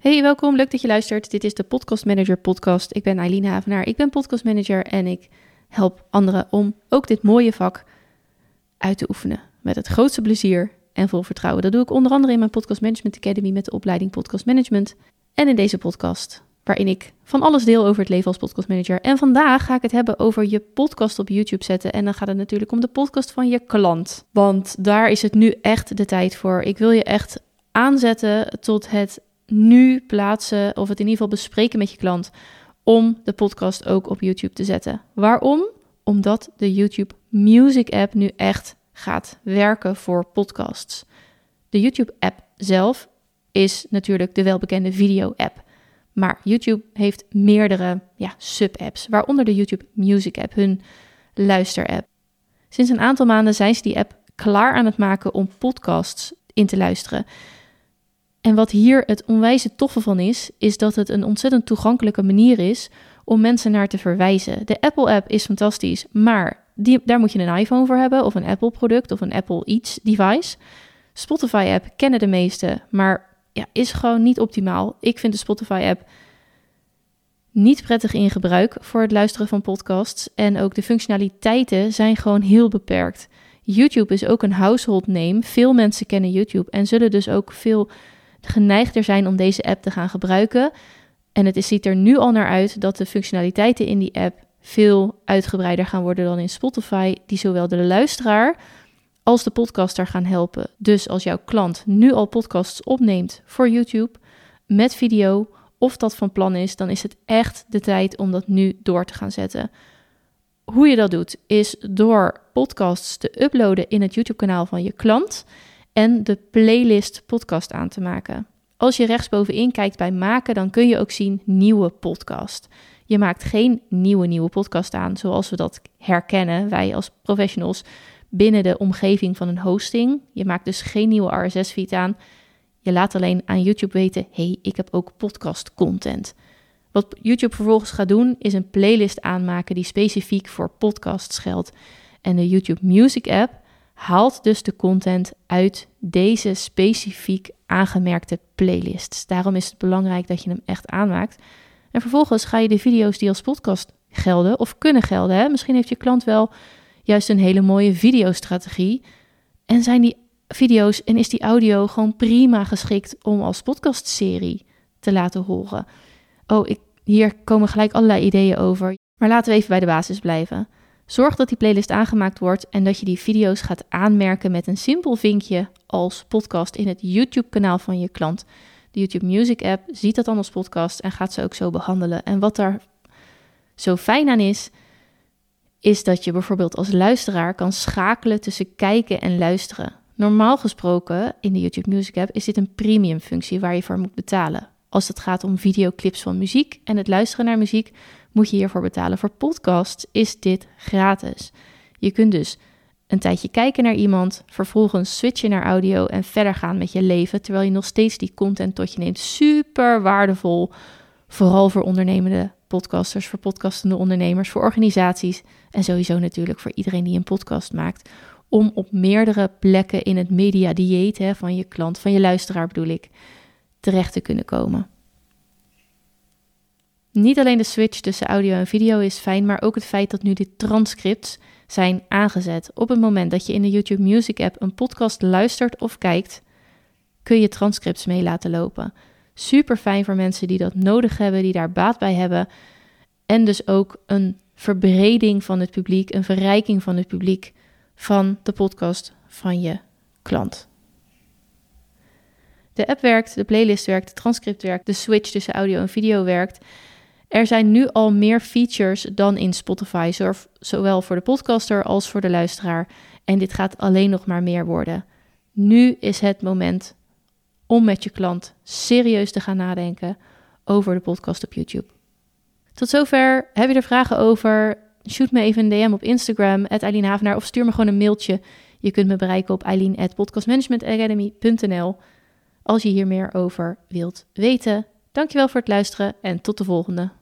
Hey, welkom. Leuk dat je luistert. Dit is de Podcast Manager podcast. Ik ben Eileen Havenaar. Ik ben podcast manager en ik help anderen om ook dit mooie vak uit te oefenen met het grootste plezier en vol vertrouwen. Dat doe ik onder andere in mijn Podcast Management Academy met de opleiding Podcast Management en in deze podcast waarin ik van alles deel over het leven als podcastmanager. En vandaag ga ik het hebben over je podcast op YouTube zetten. En dan gaat het natuurlijk om de podcast van je klant. Want daar is het nu echt de tijd voor. Ik wil je echt aanzetten tot het nu plaatsen, of het in ieder geval bespreken met je klant, om de podcast ook op YouTube te zetten. Waarom? Omdat de YouTube Music app nu echt gaat werken voor podcasts. De YouTube app zelf is natuurlijk de welbekende video app. Maar YouTube heeft meerdere ja, sub-apps, waaronder de YouTube Music app, hun luister-app. Sinds een aantal maanden zijn ze die app klaar aan het maken om podcasts in te luisteren. En wat hier het onwijze toffe van is, is dat het een ontzettend toegankelijke manier is om mensen naar te verwijzen. De Apple-app is fantastisch, maar die, daar moet je een iPhone voor hebben, of een Apple-product, of een Apple Eats device. Spotify-app kennen de meesten, maar ja, is gewoon niet optimaal. Ik vind de Spotify-app niet prettig in gebruik voor het luisteren van podcasts. En ook de functionaliteiten zijn gewoon heel beperkt. YouTube is ook een household name. Veel mensen kennen YouTube en zullen dus ook veel geneigder zijn om deze app te gaan gebruiken. En het ziet er nu al naar uit dat de functionaliteiten in die app veel uitgebreider gaan worden dan in Spotify, die zowel de luisteraar als de podcaster gaan helpen. Dus als jouw klant nu al podcasts opneemt voor YouTube met video, of dat van plan is, dan is het echt de tijd om dat nu door te gaan zetten. Hoe je dat doet, is door podcasts te uploaden in het YouTube-kanaal van je klant en de playlist podcast aan te maken. Als je rechtsbovenin kijkt bij maken, dan kun je ook zien nieuwe podcast. Je maakt geen nieuwe nieuwe podcast aan zoals we dat herkennen, wij als professionals binnen de omgeving van een hosting. Je maakt dus geen nieuwe RSS-feed aan. Je laat alleen aan YouTube weten: hey, ik heb ook podcast content. Wat YouTube vervolgens gaat doen, is een playlist aanmaken die specifiek voor podcasts geldt. En de YouTube Music app haalt dus de content uit deze specifiek aangemerkte playlists. Daarom is het belangrijk dat je hem echt aanmaakt. En vervolgens ga je de video's die als podcast gelden of kunnen gelden. Hè? Misschien heeft je klant wel juist een hele mooie videostrategie. En zijn die video's en is die audio gewoon prima geschikt om als podcastserie te laten horen. Oh, ik, hier komen gelijk allerlei ideeën over. Maar laten we even bij de basis blijven. Zorg dat die playlist aangemaakt wordt en dat je die video's gaat aanmerken met een simpel vinkje als podcast in het YouTube-kanaal van je klant. De YouTube Music app ziet dat dan als podcast en gaat ze ook zo behandelen. En wat daar zo fijn aan is, is dat je bijvoorbeeld als luisteraar kan schakelen tussen kijken en luisteren. Normaal gesproken in de YouTube Music app is dit een premium functie waar je voor moet betalen. Als het gaat om videoclips van muziek en het luisteren naar muziek, moet je hiervoor betalen. Voor podcasts is dit gratis. Je kunt dus een tijdje kijken naar iemand, vervolgens switchen naar audio en verder gaan met je leven, terwijl je nog steeds die content tot je neemt. Super waardevol, vooral voor ondernemende podcasters, voor podcastende ondernemers, voor organisaties en sowieso natuurlijk voor iedereen die een podcast maakt. Om op meerdere plekken in het media dieet hè, van je klant, van je luisteraar bedoel ik, terecht te kunnen komen. Niet alleen de switch tussen audio en video is fijn, maar ook het feit dat nu de transcripts zijn aangezet. Op het moment dat je in de YouTube Music app een podcast luistert of kijkt, kun je transcripts mee laten lopen. Super fijn voor mensen die dat nodig hebben, die daar baat bij hebben. En dus ook een verbreding van het publiek, een verrijking van het publiek van de podcast van je klant. De app werkt, de playlist werkt, de transcript werkt, de switch tussen audio en video werkt. Er zijn nu al meer features dan in Spotify, zowel voor de podcaster als voor de luisteraar. En dit gaat alleen nog maar meer worden. Nu is het moment om met je klant serieus te gaan nadenken over de podcast op YouTube. Tot zover. Heb je er vragen over? Shoot me even een DM op Instagram, Eileen Havenaar, of stuur me gewoon een mailtje. Je kunt me bereiken op eileen.podcastmanagementacademy.nl als je hier meer over wilt weten. Dankjewel voor het luisteren en tot de volgende.